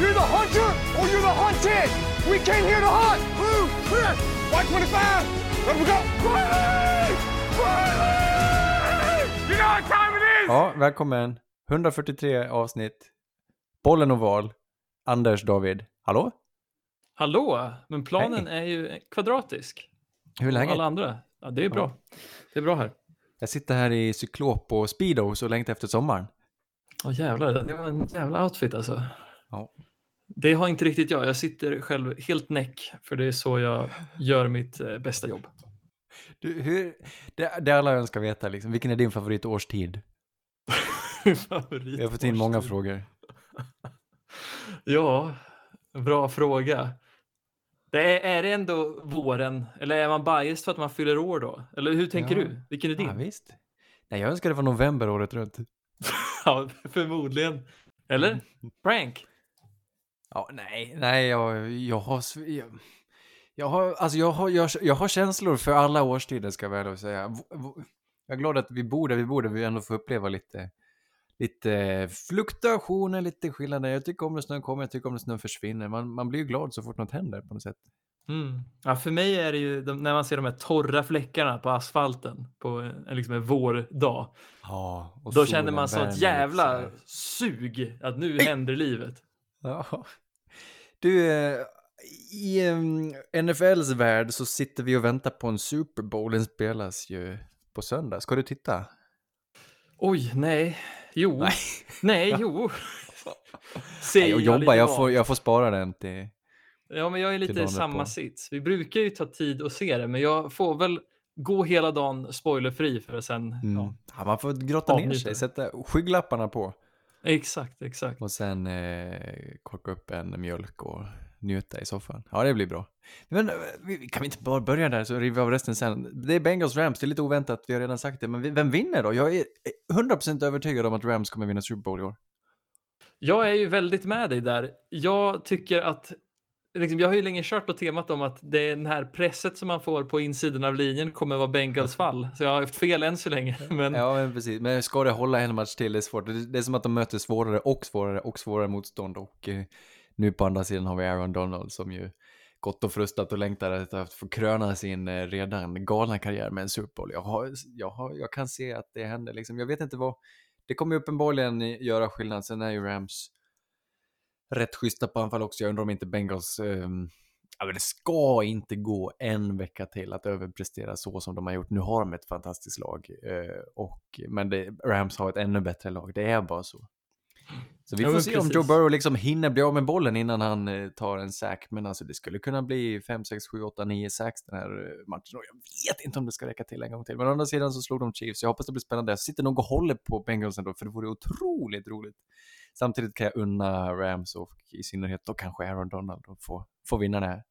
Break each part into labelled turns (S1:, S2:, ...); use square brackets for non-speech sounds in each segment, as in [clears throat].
S1: You're the hunter or you're the hunted! We came here to hunt! Blue, clear! White 25! Let me go! Riley! Riley! You know what time it is!
S2: Ja, välkommen. 143 avsnitt. Bollen oval. Anders David. Hallå?
S3: Hallå, men planen är ju kvadratisk.
S2: Hur är läget?
S3: Alla andra. Ja, det är bra. Det är bra här.
S2: Jag sitter här i cyklop och speedos och längtar efter sommaren.
S3: Åh jävlar, det var en jävla outfit alltså.
S2: Ja.
S3: Det har inte riktigt jag. Jag sitter själv helt näck för det är så jag gör mitt eh, bästa jobb.
S2: Du, hur, det, det alla önskar veta, liksom, vilken är din favoritårstid? [laughs]
S3: Favorit
S2: Jag har fått in många frågor. [laughs]
S3: Ja, bra fråga. Det är, är det ändå våren eller är man biased för att man fyller år då? Eller hur tänker
S2: Ja.
S3: du? Vilken är din?
S2: Ja, visst. Nej, jag önskar det var november året runt. [laughs]
S3: Ja, förmodligen. Eller? Prank?
S2: Ja, nej, nej, jag, jag har... Jag, jag har, alltså jag har, jag, jag har känslor för alla årstider ska jag väl säga. Jag är glad att vi bor där vi bor, där vi ändå får uppleva lite, lite fluktuationer, lite skillnader. Jag tycker om när snön kommer, jag tycker om när snön försvinner. Man, man blir ju glad så fort något händer på något sätt.
S3: Mm. Ja, för mig är det ju de, när man ser de här torra fläckarna på asfalten på en, liksom en vårdag.
S2: Ja,
S3: Då känner man sånt jävla
S2: sådär.
S3: sug att nu [clears throat] händer livet.
S2: Ja. Du, eh, i NFLs värld så sitter vi och väntar på en Super Bowl. Den spelas ju på söndag. Ska du titta?
S3: Oj, nej, jo,
S2: Nej.
S3: nej, [laughs] jo. Säger
S2: jag
S3: lite
S2: jobbar, jag får, jag får spara den till...
S3: Ja, men jag är lite i samma
S2: därpå.
S3: sits. Vi brukar ju ta tid att se det, men jag får väl gå hela dagen spoilerfri för att sen...
S2: Mm.
S3: Ja,
S2: Ja, man får grotta ner sig, sätta skygglapparna på
S3: exakt, exakt.
S2: och sen eh, korka upp en mjölk och njuta i soffan. Ja, det blir bra. Men eh, kan vi inte bara börja där så river vi av resten sen? Det är Bengals Rams, det är lite oväntat, vi har redan sagt det, men vem vinner då? Jag är 100% övertygad om att Rams kommer vinna Super Bowl i år.
S3: Jag är ju väldigt med dig där. Jag tycker att liksom, jag har ju länge kört på temat om att det är den här presset som man får på insidan av linjen kommer vara Bengals fall. Så jag har haft fel än så länge. [laughs] Men
S2: Ja, men precis. Men ska det hålla en match till, det är svårt. Det är som att de möter svårare och svårare och svårare motstånd. Och eh, nu på andra sidan har vi Aaron Donald som ju gått och frustat och längtar efter att få kröna sin eh, redan galna karriär med en Super Bowl. Jag, har, jag, har, jag kan se att det händer. Liksom. Jag vet inte vad... Det kommer ju uppenbarligen göra skillnad. Sen är ju Rams rätt schyssta på anfall också. Jag undrar om inte Bengals... ehm, Ja, men det ska inte gå en vecka till att överprestera så som de har gjort. Nu har de ett fantastiskt lag, eh, och, men det, Rams har ett ännu bättre lag. Det är bara så. Så vi
S3: Ja,
S2: får
S3: men
S2: se om
S3: precis.
S2: Joe Burrow liksom hinner bli av med bollen innan han eh, tar en sack. Men alltså det skulle kunna bli 5, 6, 7, 8, 9 sacks den här eh, matchen. Och jag vet inte om det ska räcka till en gång till. Men å andra sidan så slog de Chiefs. Jag hoppas det blir spännande. Jag sitter nog och håller på Bengals ändå, för det vore otroligt roligt. Samtidigt kan jag unna Rams och i synnerhet då kanske Aaron Donald att få, få vinna det här.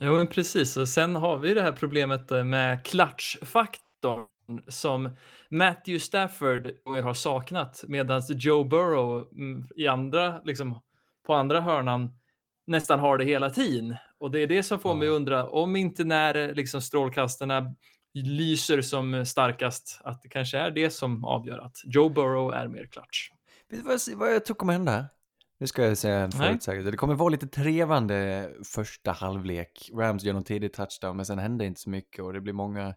S3: Jo, men precis. Och sen har vi det här problemet eh, med klatschfaktorn som Matthew Stafford har saknat medan Joe Burrow mm, i andra, liksom, på andra hörnan nästan har det hela tiden. Och det är det som får mig undra om inte när liksom, strålkastarna lyser som starkast att det kanske är det som avgör att Joe Burrow är mer klatsch.
S2: Vet du vad jag, tror kommer hända? Nu ska jag säga en förutsägelse. Det kommer vara lite trevande första halvlek. Rams gör någon tidig touchdown, men sen händer inte så mycket och det blir många...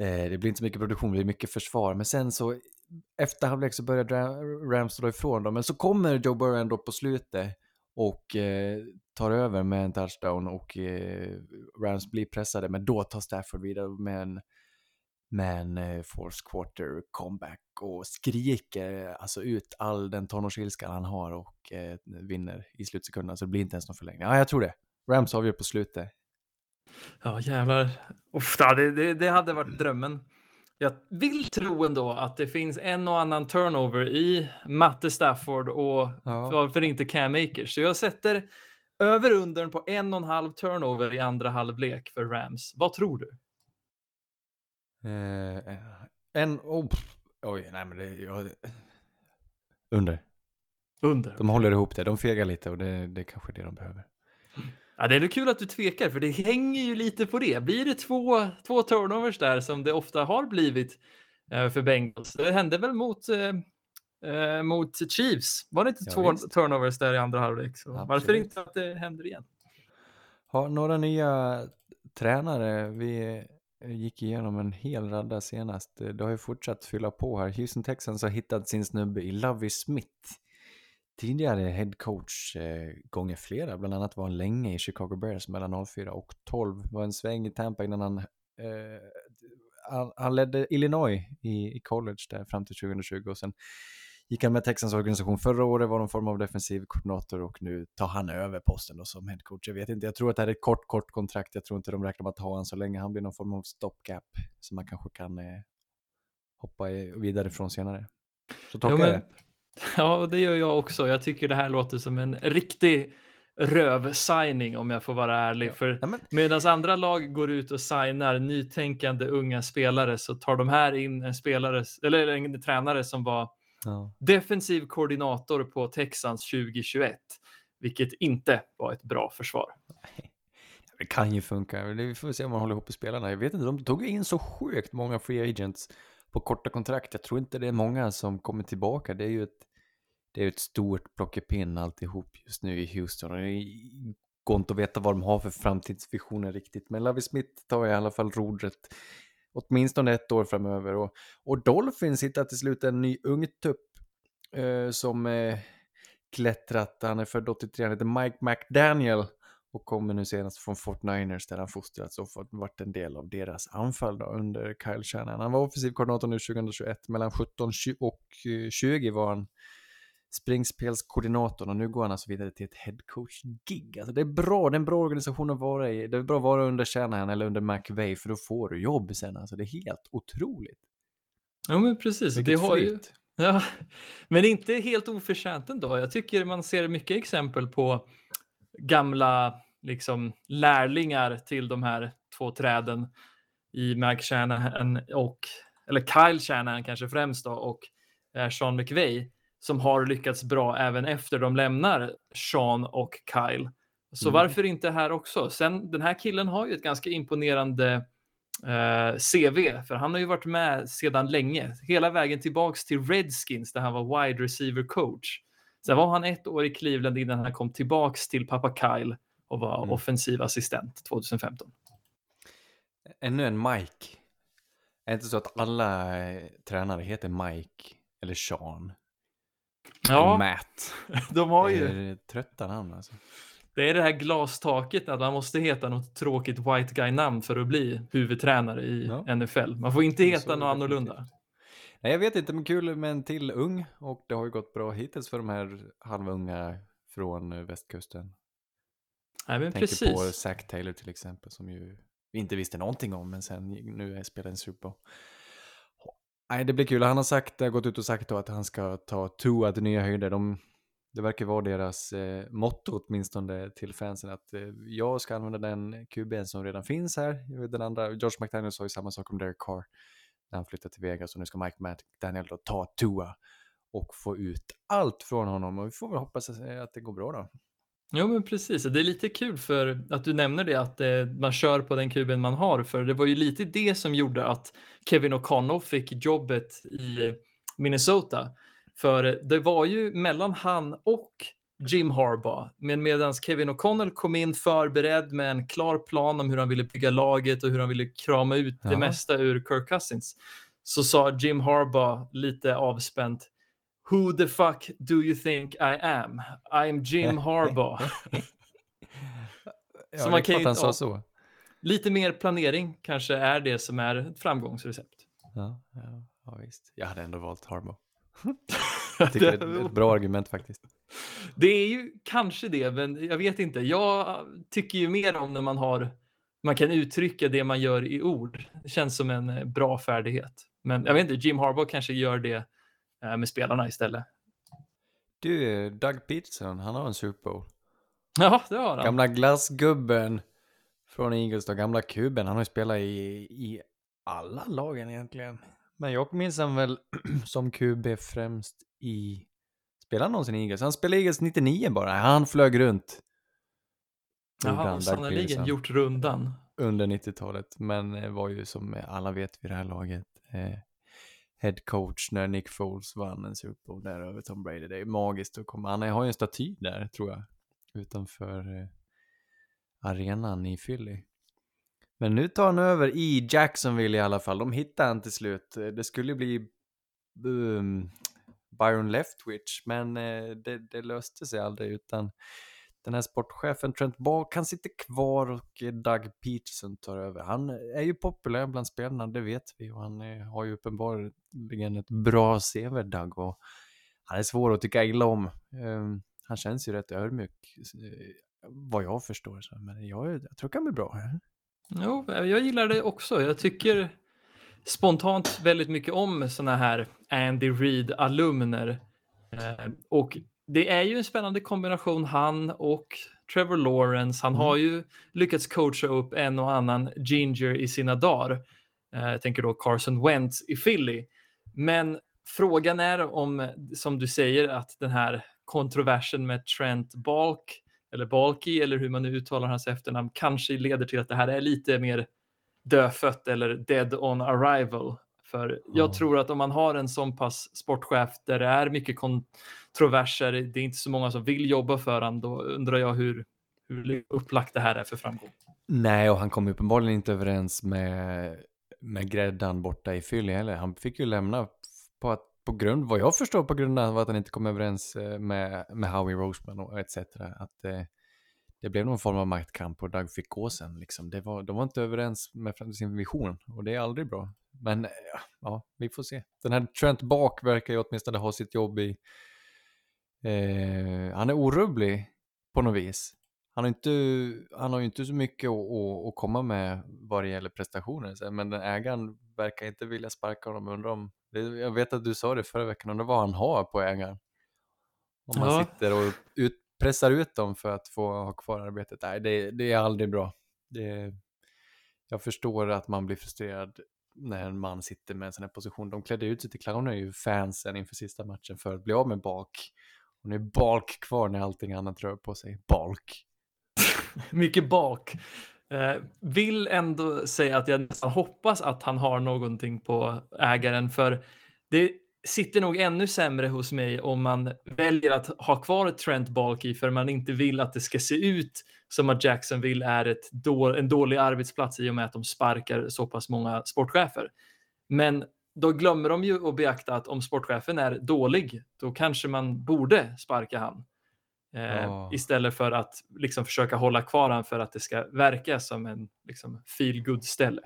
S2: Eh, det blir inte så mycket produktion, det blir mycket försvar. Men sen så, efter halvlek så börjar Rams dra ifrån dem. Men så kommer Joe Burrow ändå på slutet och eh, tar över med en touchdown och eh, Rams blir pressade. Men då tar Stafford vidare med en med en eh, fourth quarter comeback och skriker eh, alltså ut all den tonårsilskan han har och eh, vinner i slutsekunderna så det blir inte ens någon förlängning. Ja, jag tror det. Rams avgör på slutet.
S3: Ja, jävlar. Uff, det, det, det hade varit drömmen. Jag vill tro ändå att det finns en och annan turnover i Matte Stafford och
S2: Ja.
S3: varför inte Cam Akers. Så jag sätter över undern på en och en halv turnover i andra halvlek för Rams. Vad tror du?
S2: Eh, en... Oh, oj, nej men det... Ja, det- under.
S3: Under.
S2: De håller ihop det. De fegar lite och det, det är kanske det de behöver.
S3: Ja, det är kul att du tvekar, för det hänger ju lite på det. Blir det två, två turnovers där som det ofta har blivit eh, för Bengals? Det hände väl mot eh, eh, mot Chiefs. Var det inte
S2: Ja,
S3: två
S2: visst.
S3: turnovers där i andra halvlek? Varför inte att det händer igen?
S2: Har några nya tränare. Vi gick igenom en hel radda senast. Det har ju fortsatt fylla på här. Houston Texans har hittat sin snubbe i Lovie Smith. Tidigare head coach eh, gånger flera, bland annat var han länge i Chicago Bears mellan 04 och 12. Var en sväng i Tampa innan han, eh, han, han ledde Illinois i, i college där fram till 2020 och sen gick han med Texans organisation förra året, var någon form av defensiv koordinator och nu tar han över posten då som headcoach. Jag vet inte, jag tror att det här är ett kort, kort kontrakt. Jag tror inte de räknar med att ha honom så länge. Han blir någon form av stopgap som man kanske kan eh, hoppa vidare från senare. Så tolkar jag det.
S3: Ja, det gör jag också. Jag tycker det här låter som en riktig röv-signing om jag får vara ärlig. För
S2: Ja, men,
S3: medan andra lag går ut och signar nytänkande unga spelare så tar de här in en spelare, eller en tränare som var
S2: ja.
S3: defensiv koordinator på Texans 2021, vilket inte var ett bra försvar.
S2: Det kan ju funka. Vi får se om man håller ihop spelarna. Jag vet inte, de tog in så sjukt många free agents på korta kontrakt. Jag tror inte det är många som kommer tillbaka. Det är ju ett, det är ett stort plockepinn alltihop just nu i Houston. Och det går inte att veta vad de har för framtidsvisioner riktigt. Men Lavi Smith tar i alla fall rodret åtminstone ett år framöver. Och, och Dolphins hittar till slut en ny ungtupp eh, som eh, klättrat. Han är född 83, han heter Mike McDaniel och kommer nu senast från Fort Niners där han fostrats och fått varit en del av deras anfall då, under Kyle Shanahan. Han var offensiv koordinator nu 2021, mellan 17 tju- och eh, 20 var han springspelskoordinatorn och nu går han alltså vidare till ett headcoach-gig. Alltså det är bra, det är en bra organisation att vara i. Det är bra att vara under Shanahan eller under McVay för då får du jobb sen. Alltså det är helt otroligt.
S3: Ja, men precis. Det
S2: Vilket
S3: har ju, ja, [laughs] men inte helt oförtjänt ändå. Jag tycker man ser mycket exempel på gamla liksom, lärlingar till de här två träden i Mike Shanahan och, eller Kyle Shanahan kanske främst då, och eh, Sean McVay som har lyckats bra även efter de lämnar Sean och Kyle. Så
S2: Mm.
S3: varför inte här också? Sen, den här killen har ju ett ganska imponerande eh, CV, för han har ju varit med sedan länge, hela vägen tillbaks till Redskins där han var wide receiver coach. Sen var han ett år i Cleveland innan han kom tillbaks till pappa Kyle och var
S2: Mm.
S3: offensiv assistent 2015.
S2: Ännu en Mike. Är det inte så att alla eh, tränare heter Mike eller Sean?
S3: Ja,
S2: Matt. [laughs]
S3: de har ju.
S2: är trötta namn alltså.
S3: Det är det här glastaket att man måste heta något tråkigt white guy-namn för att bli huvudtränare i
S2: Ja.
S3: NFL. Man får inte heta något annorlunda.
S2: definitivt. Nej, jag vet inte, men kul med en till ung och det har ju gått bra hittills för de här halvunga från eh, västkusten.
S3: Nej, men
S2: Tänker
S3: precis.
S2: på Zack Taylor till exempel som ju vi inte visste någonting om men sen nu är spelar en Super. Nej, det blir kul. Han har sagt, har gått ut och sagt då att han ska ta Tua till nya höjder. De, det verkar vara deras eh, motto åtminstone till fansen att eh, jag ska använda den QB'n som redan finns här. Den andra, Josh McDaniel sa ju samma sak om Derek Carr när han flyttar till Vegas och nu ska Mike McDaniel då ta Tua och få ut allt från honom och vi får väl hoppas att eh, det går bra då.
S3: Jo, men precis. Det är lite kul för att du nämner det, att eh, man kör på den kuben man har. För det var ju lite det som gjorde att Kevin O'Connell fick jobbet i Minnesota. För det var ju mellan han och Jim Harbaugh. Men medan Kevin O'Connell kom in förberedd med en klar plan om hur han ville bygga laget och hur han ville krama ut det
S2: Ja.
S3: mesta ur Kirk Cousins. Så sa Jim Harbaugh lite avspänt. Who the fuck do you think I am? I'm Jim Harbaugh. [laughs]
S2: Ja,
S3: Så
S2: det
S3: man kan
S2: han sa så.
S3: Lite mer planering kanske är det som är ett framgångsrecept.
S2: Ja, ja, ja, visst. Jag hade ändå valt Harbo. [laughs] Jag tycker det är ett bra argument faktiskt.
S3: Det är ju kanske det, men jag vet inte. Jag tycker ju mer om när man har man kan uttrycka det man gör i ord. Det känns som en eh, bra färdighet. Men jag vet inte, Jim Harbaugh kanske gör det eh, med spelarna istället.
S2: Du, Doug Peterson, han har en Super Bowl.
S3: Ja, det har han.
S2: Gamla glassgubben från Eagles då, gamla kuben. Han har ju spelat i, i alla lagen egentligen. Men jag minns han väl [clears throat] som QB främst i... Spelade han någonsin i Eagles? Han spelade i Eagles 99 bara. Han flög runt.
S3: Jaha, sannerligen gjort rundan.
S2: under 90-talet, men eh, var ju som alla vet vid det här laget eh, head coach när Nick Foles vann en Super Bowl där över Tom Brady. Det är magiskt att komma. Han har ju en staty där tror jag utanför eh, arenan i Philly. Men nu tar han över i Jacksonville i alla fall. De hittar han till slut. Det skulle bli um, Byron Leftwich, men eh, det, det, löste sig aldrig utan den här sportchefen Trent Ball kan sitta kvar och eh, Doug Peterson tar över. Han eh, är ju populär bland spelarna, det vet vi och han eh, har ju uppenbarligen ett bra CV, Doug. Och han är svår att tycka illa om. Ehm, han känns ju rätt ödmjuk, eh, vad jag förstår. Så. Men jag, jag tror det kan bli bra.
S3: Jo, jag gillar det också. Jag tycker spontant väldigt mycket om sådana här Andy Reid-alumner. Eh, och det är ju en spännande kombination, han och Trevor Lawrence. Han mm. har ju lyckats coacha upp en och annan ginger i sina dagar. Eh, jag tänker då Carson Wentz i Philly. Men frågan är om, som du säger, att den här kontroversen med Trent Balk, eller Balky, eller hur man nu uttalar hans efternamn, kanske leder till att det här är lite mer dödfött eller dead on arrival. För jag mm. tror att om man har en sån pass sportchef där det är mycket kontroverser, det är inte så många som vill jobba för honom, då undrar jag hur, hur upplagt det här är för framgång.
S2: Nej, och han kom uppenbarligen inte överens med, med gräddan borta i Philly heller. Han fick ju lämna på, att, på grund, vad jag förstår, på grund av att han inte kom överens eh, med, med Howie Roseman och etc. Att, eh, det blev någon form av maktkamp och Doug fick gå sen. Liksom. Det var, de var inte överens med sin vision och det är aldrig bra. Men ja, vi får se. Den här Trent Bak verkar ju åtminstone ha sitt jobb i... Eh, han är orubblig på något vis. Han har, inte, han har ju inte så mycket att, att, att komma med vad det gäller prestationer, men den ägaren verkar inte vilja sparka honom. Undrar om, jag vet att du sa det förra veckan, undrar vad han har på ägaren. Om man ja. sitter och ut, pressar ut dem för att få ha kvar arbetet. Nej, det, det är aldrig bra. Det, jag förstår att man blir frustrerad när en man sitter med en sån här position. De klädde ut sig till clowner ju fansen inför sista matchen för att bli av med Balk. Och nu är Balk kvar när allting annat rör på sig. Balk. [laughs]
S3: Mycket Balk. Eh, vill ändå säga att jag nästan hoppas att han har någonting på ägaren för det sitter nog ännu sämre hos mig om man väljer att ha kvar Trent Balky för man inte vill att det ska se ut som att Jacksonville är ett då, en dålig arbetsplats i och med att de sparkar så pass många sportchefer. Men då glömmer de ju att beakta att om sportchefen är dålig, då kanske man borde sparka han. Eh, oh. Istället för att liksom försöka hålla kvar han för att det ska verka som en liksom, feel good ställe.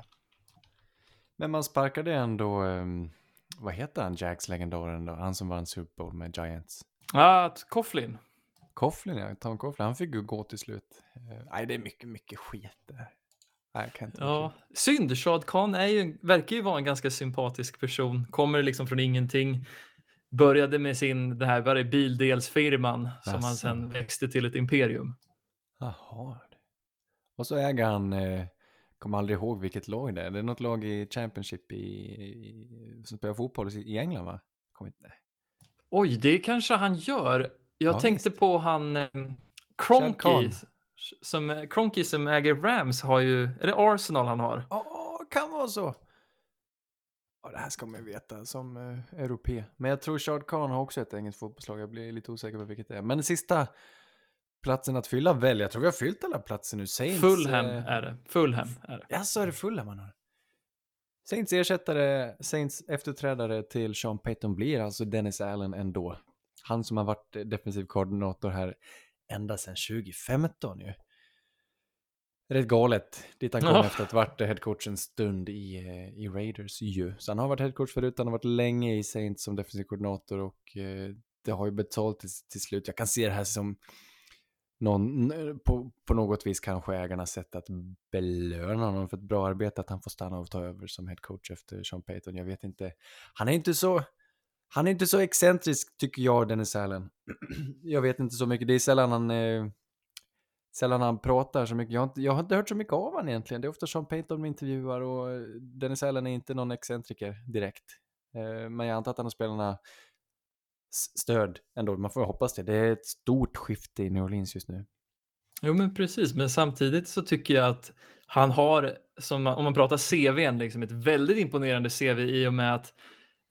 S2: Men man sparkade ändå um vad heter han, Jacks legendaren då? Han som vann Super Bowl med Giants.
S3: Ah, Coughlin.
S2: Coughlin, ja. Tom Coughlin. Han fick ju gå till slut. Uh, nej, det är mycket, mycket skit där. Nej, kan inte
S3: ja, synd. Shad Khan är ju, verkar ju vara en ganska sympatisk person. Kommer liksom från ingenting. Började med sin, det här var det, bildelsfirman som Asså. han sen växte till ett imperium.
S2: Jaha. Och så äger han eh, kommer aldrig ihåg vilket lag det är. Det är något lag i Championship i, i, som spelar fotboll i England va? Kommer inte,
S3: Oj, det kanske han gör. Jag ja, tänkte visst. på han eh, Cronky som, Cronky som äger Rams har ju, är det Arsenal han har?
S2: Ja, oh, kan vara så. Ja, det här ska man veta som uh, europé. Men jag tror Shard Khan har också ett engelskt fotbollslag. Jag blir lite osäker på vilket det är. Men sista platsen att fylla väl? Jag tror vi har fyllt alla platser nu.
S3: Saints, Fulham eh... är det. Fulham är det.
S2: Ja, så är det Fulham man har. Saints ersättare, Saints efterträdare till Sean Payton blir alltså Dennis Allen ändå. Han som har varit defensiv koordinator här ända sedan 2015 ju. Rätt galet, dit han kom ja. efter att ha varit headcoach en stund i, eh, i Raiders ju. Så han har varit headcoach förut, han har varit länge i Saints som defensiv koordinator och eh, det har ju betalt till, till slut. Jag kan se det här som någon, på, på något vis kanske ägarnas sätt att belöna honom för ett bra arbete, att han får stanna och ta över som head coach efter Sean Payton. Jag vet inte. Han är inte så, han är inte så excentrisk tycker jag, Dennis Allen. [clears throat] jag vet inte så mycket. Det är sällan han, eh, sällan han pratar så mycket. Jag har, inte, jag har inte hört så mycket av honom egentligen. Det är ofta Sean Payton med intervjuar och eh, Dennis Allen är inte någon excentriker direkt. Eh, men jag antar att han har spelarna stöd ändå. Man får hoppas det. Det är ett stort skifte i New Orleans just nu.
S3: Jo, men precis. Men samtidigt så tycker jag att han har, som, om man pratar CVn, liksom ett väldigt imponerande CV i och med att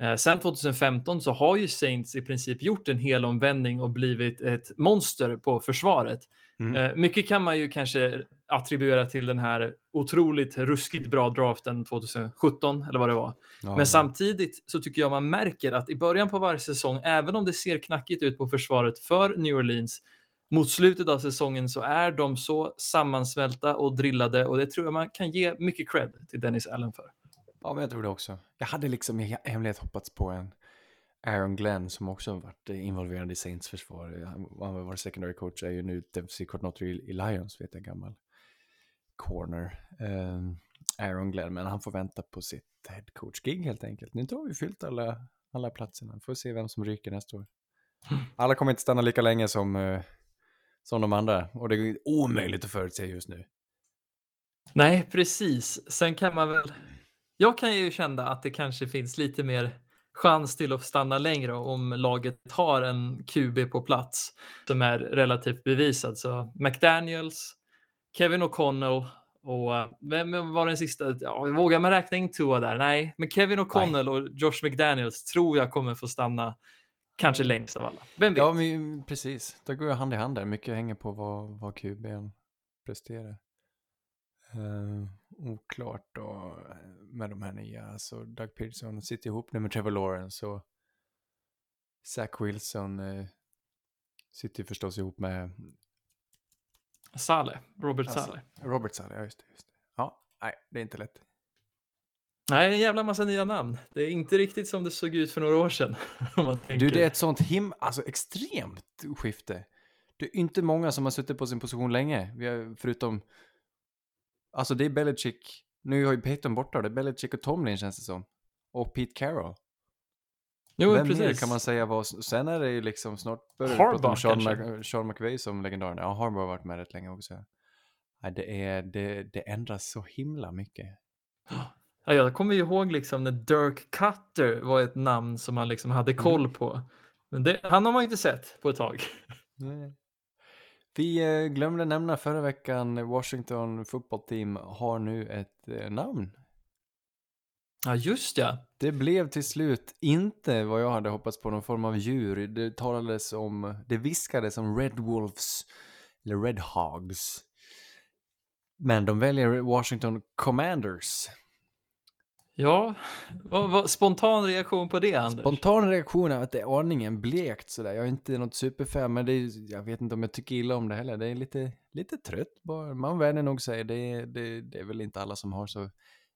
S3: Eh, sen 2015 så har ju Saints i princip gjort en hel omvändning och blivit ett monster på försvaret.
S2: Mm.
S3: Eh, mycket kan man ju kanske attribuera till den här otroligt ruskigt bra draften 2017 eller vad det var.
S2: Ja,
S3: Men samtidigt så tycker jag man märker att i början på varje säsong, även om det ser knackigt ut på försvaret för New Orleans, mot slutet av säsongen så är de så sammansmälta och drillade och det tror jag man kan ge mycket cred till Dennis Allen för.
S2: Ja, men jag tror det också. Jag hade liksom i hemlighet hoppats på en Aaron Glenn som också har varit eh, involverad i Saints försvar. Han han var vår secondary coach, är ju nu defensive coordinator i Lions, vet jag, gammal corner. Um, Aaron Glenn, men han får vänta på sitt head coach-gig helt enkelt. Nu har vi fyllt alla, alla platserna. Får se vem som ryker nästa år. Alla kommer inte stanna lika länge som, eh, som de andra och det är omöjligt att förutse just nu.
S3: Nej, precis. Sen kan man väl... Jag kan ju känna att det kanske finns lite mer chans till att stanna längre om laget har en QB på plats som är relativt bevisad. Så McDaniels, Kevin O'Connell och eh, vem var den sista? Ja, vågar man räkna in Tua där? Nej, men Kevin O'Connell och Josh McDaniels tror jag kommer få stanna kanske längst av alla. Vem vet?
S2: Ja, men, precis. Det går ju hand i hand där. Mycket hänger på vad, vad QB'n presterar. Uh, oklart då med de här nya. Alltså Doug Peterson sitter ihop nu med Trevor Lawrence och Zach Wilson uh, sitter förstås ihop med
S3: Saleh, Robert
S2: Alltså,
S3: Saleh.
S2: Robert Saleh. Ja, just det, just det. Ja, nej, det är inte lätt.
S3: Nej, en jävla massa nya namn. Det är inte riktigt som det såg ut för några år sedan. [laughs]
S2: Du, det är ett sånt him... Alltså extremt skifte. Det är inte många som har suttit på sin position länge. Vi har, förutom... Alltså det är Belichick. Nu har ju Peyton borta. Det är Belichick och Tomlin känns det som. Och Pete Carroll.
S3: jo,
S2: Vem mer
S3: precis.
S2: kan man säga var... Sen är det ju liksom snart börjar vi
S3: Harbaugh
S2: prata om Sean,
S3: kanske?
S2: Sean McVay som legendaren. Ja, Harbaugh har varit med rätt länge också. Nej, det, är, det, det ändras så himla mycket.
S3: Ja, jag kommer ju ihåg liksom när Dirk Cutter var ett namn som man liksom hade koll
S2: Mm.
S3: på. Men det, han har man inte sett på ett tag.
S2: Vi eh, glömde nämna förra veckan, Washington football team har nu ett eh, namn.
S3: Ja, just ja.
S2: Det blev till slut inte vad jag hade hoppats på, någon form av djur. Det talades om, det viskades om Red Wolves, eller Red Hogs. Men de väljer Washington Commanders.
S3: Ja, vad, vad, spontan reaktion på det, Anders?
S2: Spontan reaktion är att det är aningen blekt sådär. Jag är inte något superfan, men det är, jag vet inte om jag tycker illa om det heller. Det är lite, lite trött bara. Man vänjer nog sig. Det, är- det, det är väl inte alla som har så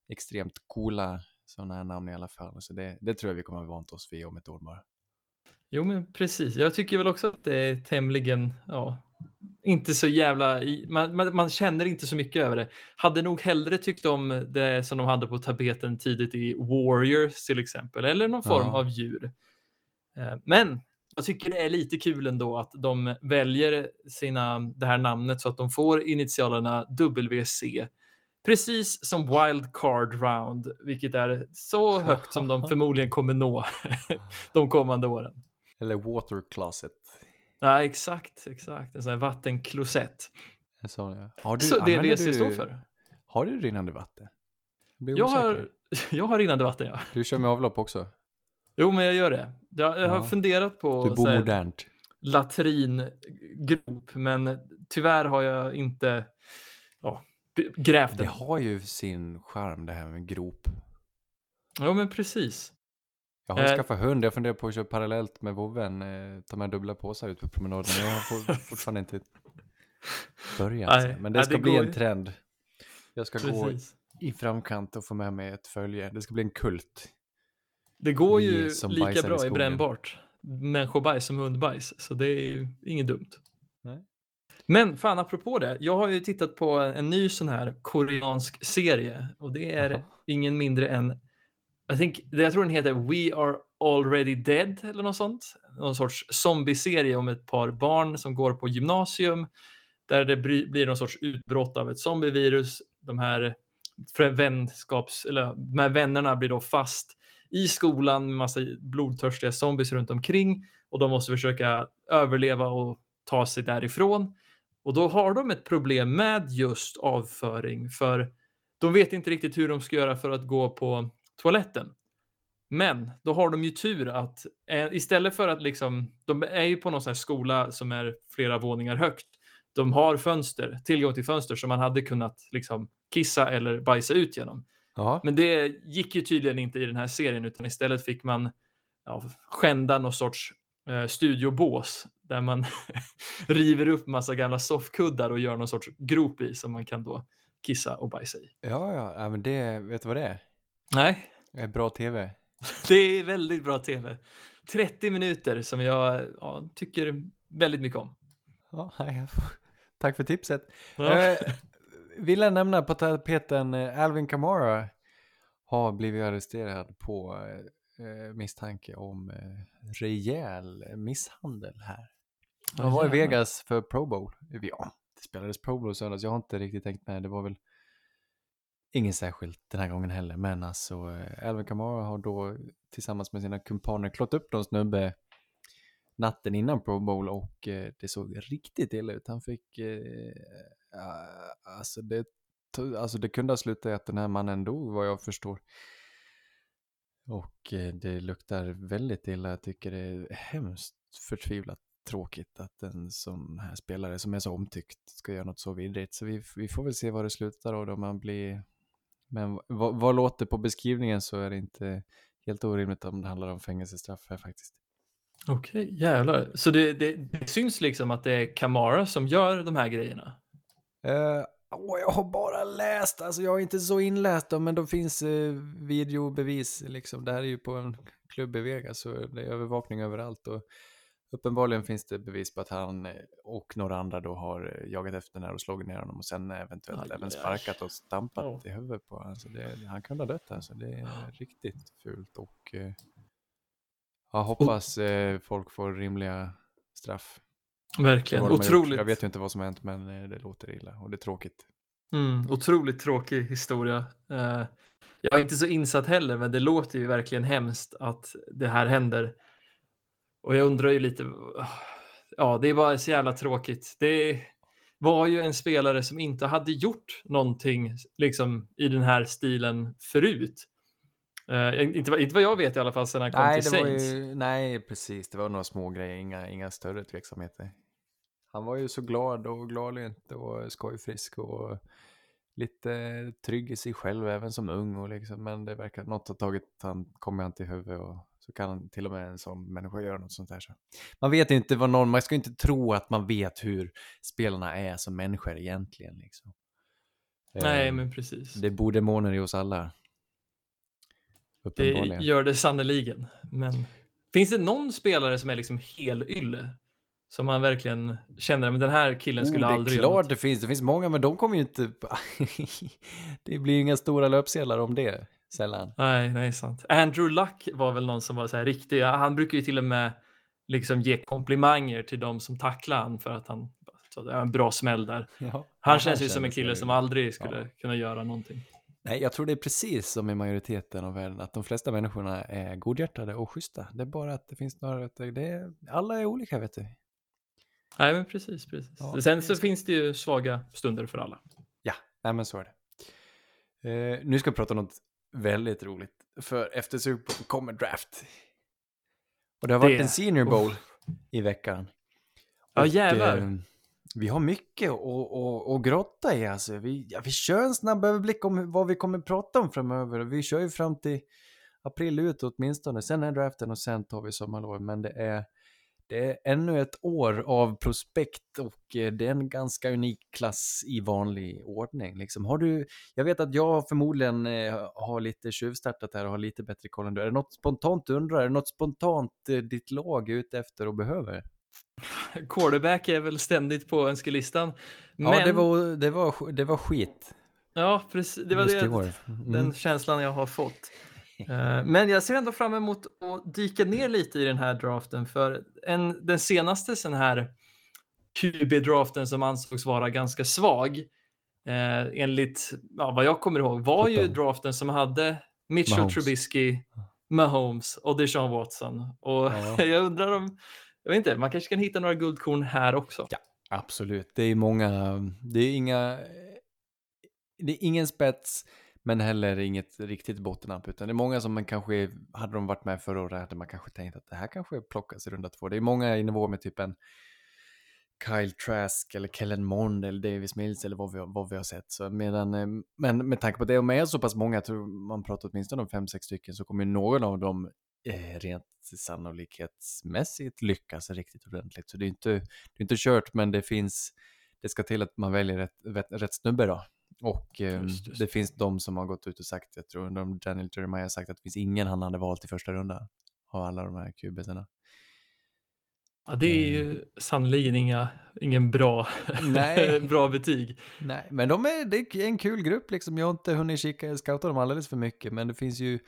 S2: extremt coola sådana här namn i alla fall. Så det, det tror jag vi kommer att vant oss vid om ett år bara.
S3: Jo, men precis. Jag tycker väl också att det är tämligen, ja, inte så jävla, man, man, man känner inte så mycket över det. Hade nog hellre tyckt om det som de hade på tapeten tidigt i Warriors till exempel, eller någon form
S2: Ja.
S3: av djur. Eh, Men jag tycker det är lite kul ändå att de väljer sina, det här namnet så att de får initialerna WC. Precis som Wild Card Round, vilket är så högt som de [laughs] förmodligen kommer nå [laughs] de kommande åren.
S2: Eller Water Closet.
S3: Ja, exakt, exakt. En sån här vattenklosett.
S2: En sån, ja. Har du,
S3: Så det är WC
S2: du-
S3: står för.
S2: Har du rinnande vatten? Jag
S3: har, [laughs] jag har rinnande vatten, ja.
S2: Du kör med avlopp också?
S3: Jo, men jag gör det. Jag, jag har
S2: Ja.
S3: funderat på
S2: Du bor
S3: här
S2: modernt.
S3: latringrop, men tyvärr har jag inte ja, grävt
S2: Det
S3: den.
S2: har ju sin charm det här med grop.
S3: Ja, men precis.
S2: Jag har ju
S3: Eh.
S2: skaffat hund, jag funderar på att köra parallellt med vovven, eh, ta med dubbla påsar ut på promenaden, men jag har for- [laughs] fortfarande inte börjat.
S3: Nej,
S2: men det
S3: nej,
S2: ska
S3: det
S2: bli
S3: går
S2: en trend. Jag ska gå
S3: precis.
S2: i framkant och få med mig ett följe. Det ska bli en kult.
S3: Det går ju lika
S2: i
S3: bra i
S2: skogen.
S3: brännbart människobajs som hundbajs, så det är ju inget dumt.
S2: Nej.
S3: Men fan, apropå det. Jag har ju tittat på en ny sån här koreansk serie och det är
S2: Jaha.
S3: ingen mindre än, i think, jag tror den heter We Are Already Dead eller något sånt. Någon sorts zombieserie om ett par barn som går på gymnasium där det blir någon sorts utbrott av ett zombievirus. De här vänskaps, eller de här vännerna blir då fast i skolan med massa blodtörstiga zombies runt omkring och de måste försöka överleva och ta sig därifrån. Och då har de ett problem med just avföring för de vet inte riktigt hur de ska göra för att gå på toaletten. Men då har de ju tur att eh, istället för att liksom, de är ju på någon sån här skola som är flera våningar högt. De har fönster, tillgång till fönster som man hade kunnat liksom kissa eller bajsa ut genom.
S2: Ja.
S3: Men det gick ju tydligen inte i den här serien utan istället fick man ja, skända någon sorts eh, studiobås där man [laughs] river upp massa gamla soffkuddar och gör någon sorts grop i som man kan då kissa och bajsa i.
S2: Ja, ja, ja, men det, vet du vad det är?
S3: Nej,
S2: Det är bra tv. [laughs]
S3: det är väldigt bra tv. 30 minuter som jag ja, tycker väldigt mycket om.
S2: Ja, tack för tipset.
S3: Ja.
S2: Eh, vill jag nämna på tapeten, eh, Alvin Kamara har blivit arresterad på eh, misstanke om eh, rejäl misshandel här. Han var i. Vegas för Pro Bowl. Ja, det spelades Pro Bowl söndags. Jag har inte riktigt tänkt med. Det var väl ingen särskilt den här gången heller. Men alltså, eh, Alvin Kamara har då tillsammans med sina kumpaner klått upp någon snubbe natten innan Pro Bowl och eh, det såg riktigt illa ut. Han fick, eh, alltså, det, alltså det kunde ha slutat i att den här mannen dog vad jag förstår. Och eh, det luktar väldigt illa. Jag tycker det är hemskt förtvivlat tråkigt att en sån här spelare som är så omtyckt ska göra något så vidrigt. Så vi, vi får väl se vad det slutar och då man blir... Men vad, vad låter på beskrivningen så är det inte helt orimligt om det handlar om fängelsestraff här faktiskt.
S3: Okej, jävlar. Så det, det, det syns liksom att det är Kamara som gör de här grejerna?
S2: Uh, åh, jag har bara läst, alltså jag är inte så inläst då, men då finns uh, videobevis liksom. Det här är ju på en klubb i Vegas så det är övervakning överallt och uppenbarligen finns det bevis på att han eh, och några andra då har eh, jagat efter den här och slagit ner honom och sen eventuellt
S3: Aj,
S2: även
S3: aj.
S2: sparkat och stampat
S3: Ja.
S2: i huvudet på honom. Alltså det, han kunde ha dött alltså. Det är riktigt fult och uh, jag hoppas eh, folk får rimliga straff.
S3: Verkligen. Otroligt.
S2: Jag vet ju inte vad som har hänt men eh, det låter illa och det är tråkigt.
S3: Mm, otroligt tråkig historia. Eh, jag är inte så insatt heller, men det låter ju verkligen hemskt att det här händer. Och jag undrar ju lite, ja, det är bara så jävla tråkigt. Det var ju en spelare som inte hade gjort någonting liksom i den här stilen förut. Eh, inte, vad- inte vad jag vet i alla fall sedan han kom
S2: Nej,
S3: till Saints.
S2: ju, nej, precis. Det var några små grejer, inga, inga större tveksamheter. Han var ju så glad och gladlynt och skojfrisk och lite trygg i sig själv även som ung och liksom, men det verkar något har tagit han, kommer han till huvudet och så kan till och med en sån människa göra något sånt här. Så. Man vet inte vad någon, man ska inte tro att man vet hur spelarna är som människor egentligen liksom.
S3: Nej,
S2: Eh,
S3: men precis.
S2: Det bor demoner i oss alla.
S3: Det gör det sannoliken. Men finns det någon spelare som är liksom helylle? Som man verkligen känner, men den här killen skulle
S2: oh, det är
S3: aldrig
S2: klart
S3: något.
S2: det finns. Det finns många, men de kommer ju inte... [laughs] det blir ju inga stora löpsedlar om det, sällan.
S3: Nej, nej, sant. Andrew Luck var väl någon som var så här riktig. Han brukar ju till och med liksom ge komplimanger till de som tacklar han för att han så en bra smäll där.
S2: Ja.
S3: Han
S2: Ja,
S3: känns ju som en kille som aldrig skulle
S2: Ja.
S3: kunna göra någonting.
S2: Nej, jag tror det är precis som i majoriteten av världen, att de flesta människorna är godhjärtade och schyssta. Det är bara att det finns några... Det är, alla är olika, vet du.
S3: Nej, men precis, precis.
S2: Ja,
S3: Sen så finns det ju svaga stunder för alla.
S2: Ja, nej men så är det. Eh, nu ska vi prata om något väldigt roligt. För efter Super Bowl kommer draft. Och det har varit
S3: Det-
S2: en Senior Bowl i veckan.
S3: Ja,
S2: Och,
S3: jävlar.
S2: eh, vi har mycket att, att, att grotta i alltså. Vi, ja, vi kör en snabb överblick om vad vi kommer prata om framöver. Vi kör ju fram till april ut åtminstone. Sen är draften och sen tar vi sommarlov. Men det är, det är ännu ett år av prospekt och eh, det är en ganska unik klass i vanlig ordning. Liksom. Har du, jag vet att jag förmodligen eh, har lite tjuvstartat här och har lite bättre koll än du. Är det något spontant du undrar? Är det något spontant eh, ditt lag är ute efter och behöver? [laughs]
S3: Quarterback är väl ständigt på önskelistan. Men,
S2: Ja, det var, det, var, det var skit.
S3: ja, precis, det var det,
S2: år. Mm.
S3: den känslan jag har fått. Eh, Men jag ser ändå fram emot att dyka ner lite i den här draften för en, den senaste sån här QB-draften som ansågs vara ganska svag eh, enligt ja, vad jag kommer ihåg var ju draften som hade Mitchell
S2: Mahomes.
S3: Trubisky, Mahomes och Deshaun Watson. Och
S2: Ja. [laughs]
S3: jag undrar om, jag vet inte, man kanske kan hitta några guldkorn här också.
S2: Ja. Absolut, det är många, det är inga, det är ingen spets, men heller inget riktigt bottennapp, utan det är många som man kanske, hade de varit med förra året, hade man kanske tänkt att det här kanske plockas i runda två. Det är många i nivå med typ en Kyle Trask eller Kellen Mond eller Davis Mills eller vad vi, vad vi har sett. Så medan, eh, men med tanke på det, om är så pass många, jag tror man pratar åtminstone om fem, sex stycken, så kommer någon av dem eh, rent sannolikhetsmässigt lyckas riktigt ordentligt. Så det är inte, det är inte kört, men det finns, det ska till att man väljer rätt, rätt, rätt snubbe då. Och eh,
S3: Just, just.
S2: det finns de som har gått ut och sagt, jag tror de Daniel Jeremiah har sagt att det finns ingen han hade valt i första rundan av alla de här kubisarna.
S3: Ja, det är ju sannerligen inga, ingen bra,
S2: Nej. [laughs]
S3: bra betyg.
S2: Nej, men de är, det är en kul grupp liksom. Jag har inte hunnit kika, scouta dem alldeles för mycket, men det finns ju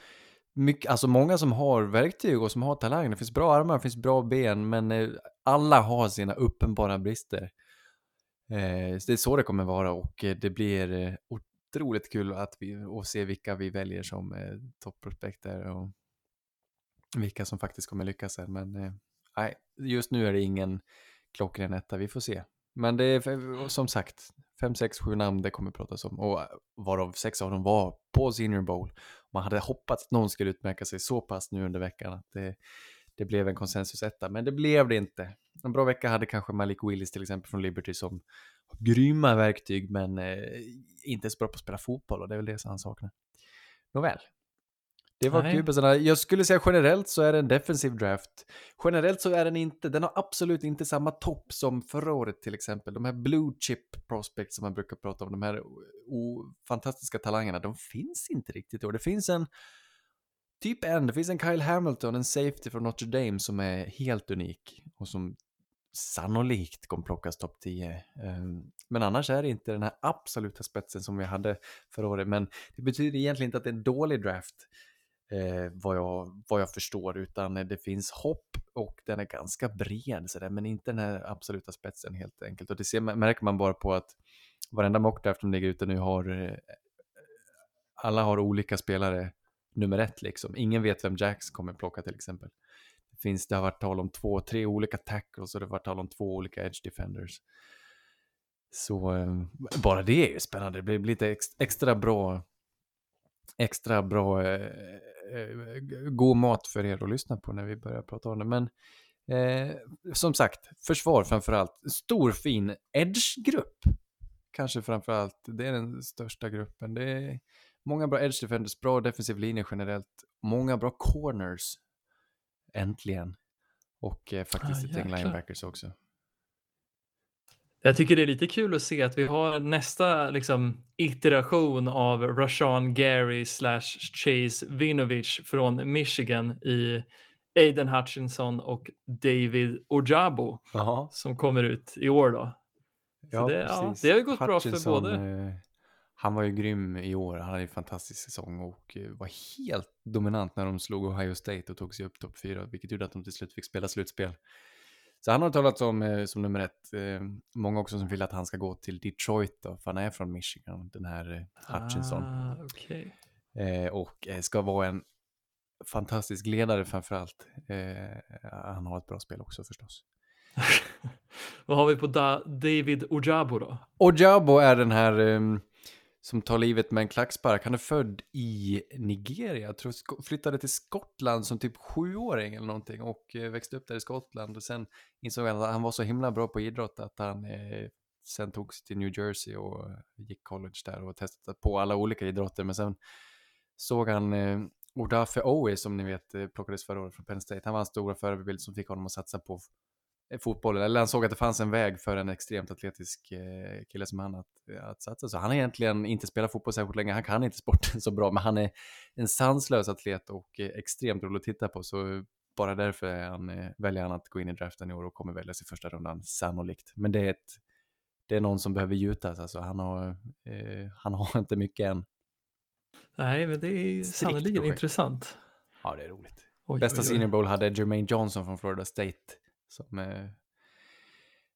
S2: mycket, alltså många som har verktyg och som har talang. Det finns bra armar, det finns bra ben, men eh, alla har sina uppenbara brister. Eh, det är så det kommer vara och eh, det blir eh, otroligt kul att vi, och se vilka vi väljer som eh, topprospekter och vilka som faktiskt kommer lyckas sen. Men eh, nej, just nu är det ingen klockren etta, vi får se. Men det är som sagt, fem, sex, sju namn det kommer pratas om och eh, varav sex av dem var på Senior Bowl. Man hade hoppats att någon skulle utmärka sig så pass nu under veckan att det, det blev en konsensus etta, men det blev det inte. En bra vecka hade kanske Malik Willis till exempel från Liberty som grymma verktyg men eh, inte så bra på att spela fotboll och det är väl det som han saknar. Nåväl. Det var kubisarna. Jag skulle säga generellt så är det en defensiv draft. Generellt så är den inte, den har absolut inte samma topp som förra året till exempel. De här blue chip prospects som man brukar prata om, de här fantastiska talangerna, de finns inte riktigt i år. Det finns en, typ en, det finns en Kyle Hamilton, en safety från Notre Dame som är helt unik och som sannolikt kommer plockas topp 10. Ehm, men annars är det inte den här absoluta spetsen som vi hade förra året. Men det betyder egentligen inte att det är en dålig draft eh, vad, jag, vad jag förstår, utan det finns hopp och den är ganska bred, så där, men inte den här absoluta spetsen helt enkelt. Och det ser, märker man bara på att varenda mockdraft som ligger ute nu har, eh, alla har olika spelare nummer ett liksom. Ingen vet vem Jacks kommer plocka till exempel. Det, finns, det har varit tal om två, tre olika tackles och det har varit tal om två olika edge defenders. Så eh, bara det är ju spännande. Det blir lite ex, extra bra extra bra eh, eh, god mat för er att lyssna på när vi börjar prata om det. Men eh, som sagt, försvar framför allt. Stor fin edge-grupp. Kanske framför allt, det är den största gruppen. Det är många bra edge defenders, bra defensiv linje generellt. Många bra corners. Äntligen. Och eh, faktiskt
S3: Ah,
S2: ett gäng linebackers också.
S3: Jag tycker det är lite kul att se att vi har nästa liksom, iteration av Rashawn Gary slash Chase Vinovich från Michigan i Aiden Hutchinson och David Ojabo
S2: Jaha.
S3: som kommer ut i år då. Så det- ja, det har ju gått bra för
S2: Hutchinson,
S3: båda.
S2: eh, Han var ju grym i år, han hade en fantastisk säsong och eh, var helt dominant när de slog Ohio State och tog sig upp topp fyra, vilket gjorde att de till slut fick spela slutspel. Så han har talat om eh, som nummer ett. Eh, många också som vill att han ska gå till Detroit då, för han är från Michigan, den här Hutchinson.
S3: Ah.
S2: Eh, och ska vara en fantastisk ledare framför allt. Han har ett bra spel också förstås. [laughs]
S3: Vad har vi på da- David Ojabo då?
S2: Ojabo är den här ehm, som tar livet med en klackspark. Han är född i Nigeria, jag tror flyttade till Skottland som typ sjuåring eller någonting och eh, växte upp där i Skottland och sen insåg han att han var så himla bra på idrott att han eh, sen tog sig till New Jersey och eh, gick college där och testade på alla olika idrotter men sen såg han eh, Odafe Owe som ni vet eh, plockades förra året från Penn State. Han var en stora förebild som fick honom att satsa på fotbollen. Eller han såg att det fanns en väg för en extremt atletisk eh, kille som han att, att satsa. Så han har egentligen inte spelat fotboll särskilt länge. Han kan inte sporten [laughs] så bra, men han är en sanslös atlet och eh, extremt rolig att titta på. Så bara därför är han, eh, väljer han att gå in i draften i år och kommer väljas i första rundan, sannolikt. Men det är, ett, det är någon som behöver gjutas. Alltså, han, har, eh, han har inte mycket än.
S3: Nej, men det är sannerligen intressant.
S2: Ja, det är roligt.
S3: Oj,
S2: Bästa
S3: oj, oj.
S2: senior bowl hade Jermaine Johnson från Florida State som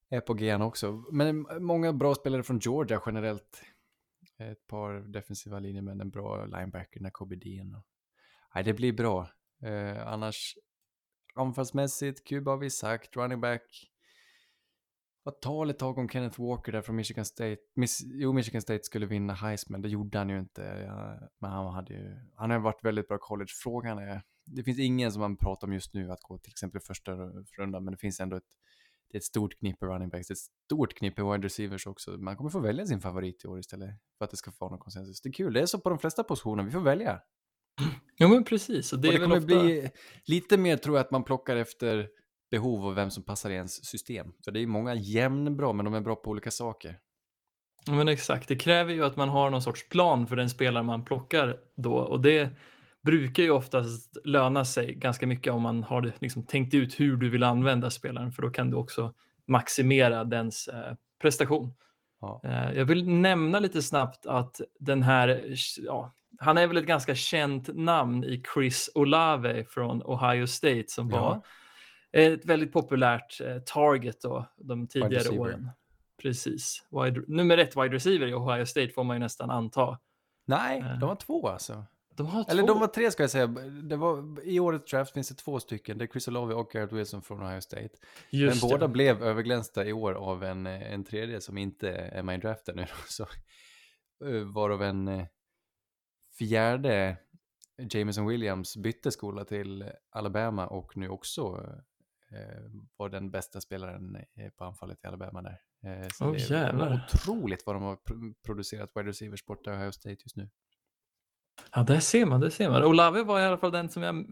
S2: är på G också. Men många bra spelare från Georgia generellt. Ett par defensiva linjemän, en bra linebacker, Nakobe Dean. Och... Nej, det blir bra. Eh, annars, anfallsmässigt, Kuba har vi sagt, running back. var tal ett tag om Kenneth Walker där från Michigan State. Miss, jo, Michigan State skulle vinna Heisman, det gjorde han ju inte. Ja, men han hade ju, han har varit väldigt bra college. Frågan är, det finns ingen som man pratar om just nu att gå till exempel första rundan, men det finns ändå ett, det är ett stort knippe running backs, det är ett stort knippe wide receivers också. Man kommer få välja sin favorit i år istället för att det ska få någon konsensus. Det är kul, det är så på de flesta positioner, vi får välja. [clears throat]
S3: Ja men precis. Och det,
S2: Och det kommer
S3: ofta...
S2: bli lite mer tror jag att man plockar efter behov och vem som passar i ens system. För det är ju många jämnbra, men de är bra på olika saker.
S3: Ja, men exakt, det kräver ju att man har någon sorts plan för den spelare man plockar då och det brukar ju oftast löna sig ganska mycket om man har liksom tänkt ut hur du vill använda spelaren för då kan du också maximera dens eh, prestation.
S2: Ja.
S3: Eh, jag vill nämna lite snabbt att den här, ja, han är väl ett ganska känt namn i Chris Olave från Ohio State som
S2: Ja.
S3: var ett väldigt populärt eh, target då, de tidigare åren. Precis. Wide, nummer ett wide receiver i Ohio State får man ju nästan anta.
S2: Nej, de var två alltså.
S3: De har
S2: Eller
S3: två.
S2: de var tre ska jag säga. Det var, I årets draft finns det två stycken. Det är Chris Olave och Garrett Wilson från Ohio State.
S3: Just
S2: Men
S3: det.
S2: båda blev överglänsta i år av en, en tredje som inte är med i draften nu. [laughs] Så, eh, varav en eh, fjärde, Jameson Williams, bytte skola till Alabama och nu också eh, var den bästa spelaren eh, på anfallet i Alabama där. Eh, så
S3: Åh,
S2: det är
S3: jävlar.
S2: otroligt vad de har pro- producerat wide receivers borta i Ohio State just nu.
S3: Ja, där ser man, det ser man. Olave var i alla fall den som jag,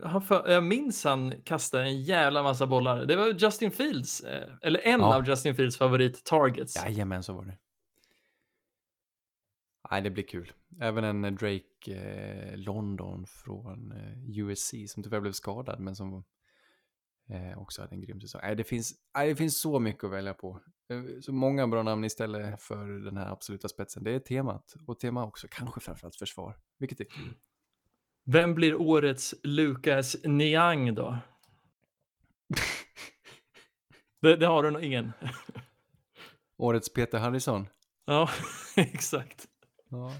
S3: jag minns han kastade en jävla massa bollar. Det var Justin Fields, eh, eller en
S2: Ja.
S3: av Justin Fields favorit targets.
S2: Jajamän, så var det. Nej, det blir kul. Även en Drake eh, London från eh, USC som tyvärr blev skadad men som eh, också hade en grym säsong. Nej, det finns, nej, det finns så mycket att välja på. Eh, Så många bra namn istället för den här absoluta spetsen. Det är temat. Och tema också, kanske framförallt försvar. Vilket är kul.
S3: Vem blir årets Lucas Niang då? [laughs] det, det har du nog ingen. [laughs]
S2: Årets Peter Harrison.
S3: ja, [laughs] exakt.
S2: Ja.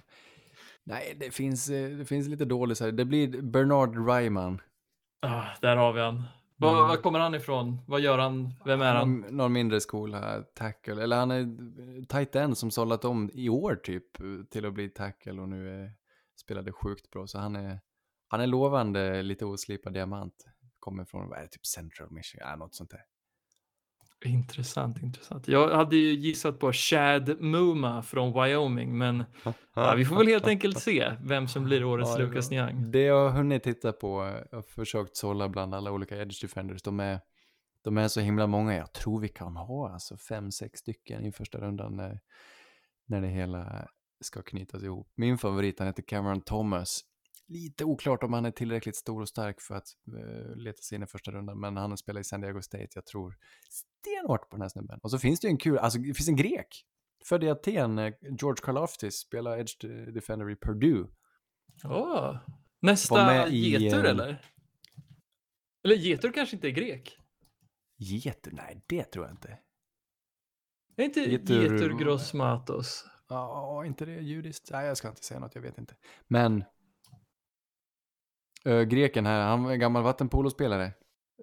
S2: Nej, det finns, eh, det finns lite dåligt. Det blir Bernard Ryman.
S3: Ah, där har vi han. Var, var kommer han ifrån? Vad gör han? Vem är han?
S2: Någon, någon mindre skola, tackle. Eller han är tight end som sållat om i år typ till att bli tackle och nu är, spelade sjukt bra. Så han är, han är lovande, lite oslipad diamant. Kommer från, vad är det, typ Central Michigan, ja, något sånt där.
S3: Intressant, intressant. Jag hade ju gissat på Chad Muma från Wyoming, men [laughs] ja, vi får väl helt enkelt se vem som blir årets
S2: Ja,
S3: Lucas. Niang.
S2: Det jag har hunnit titta på, jag har försökt sålla bland alla olika edge defenders, de är, de är så himla många. Jag tror vi kan ha alltså fem, sex stycken i första rundan när, när det hela ska knytas ihop. Min favorit, han heter Cameron Thomas. Lite oklart om han är tillräckligt stor och stark för att uh, leta sig in i första rundan, men han spelar i San Diego State. Jag tror stenhårt på den här snubben. Och så finns det ju en kul, alltså det finns en grek. Född i Aten, eh, George Karlaftis, spelar edge defender i Purdue.
S3: Åh,
S2: Var
S3: nästa
S2: i,
S3: getur
S2: eh,
S3: eller? Eller getur kanske inte är grek?
S2: Getur? Nej, det tror jag inte.
S3: Är inte
S2: Getur-
S3: getur grossmatos?
S2: Ja, inte det judiskt? Nej, jag ska inte säga något, jag vet inte. Men ö, greken här, han är gammal vattenpolospelare.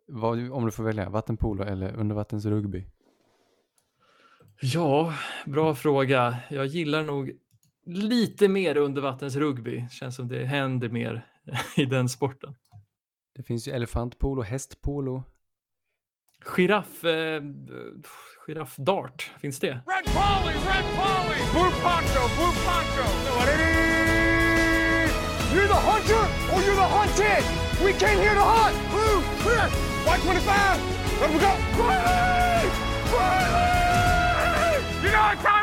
S2: Vad, om du får välja, vattenpolo eller undervattensrugby?
S3: Ja, bra fråga. Jag gillar nog lite mer undervattensrugby. Känns som det händer mer [laughs] i den sporten.
S2: Det finns ju elefantpolo, hästpolo.
S3: Giraff, eh, giraffdart, finns det?
S1: Red Polly, Red Polly! Blue Poncho, Blue Poncho! You're the hunter or you're the hunted. We came here to hunt. Blue, clear. Y25. Let we go. Riley! Riley! You know what time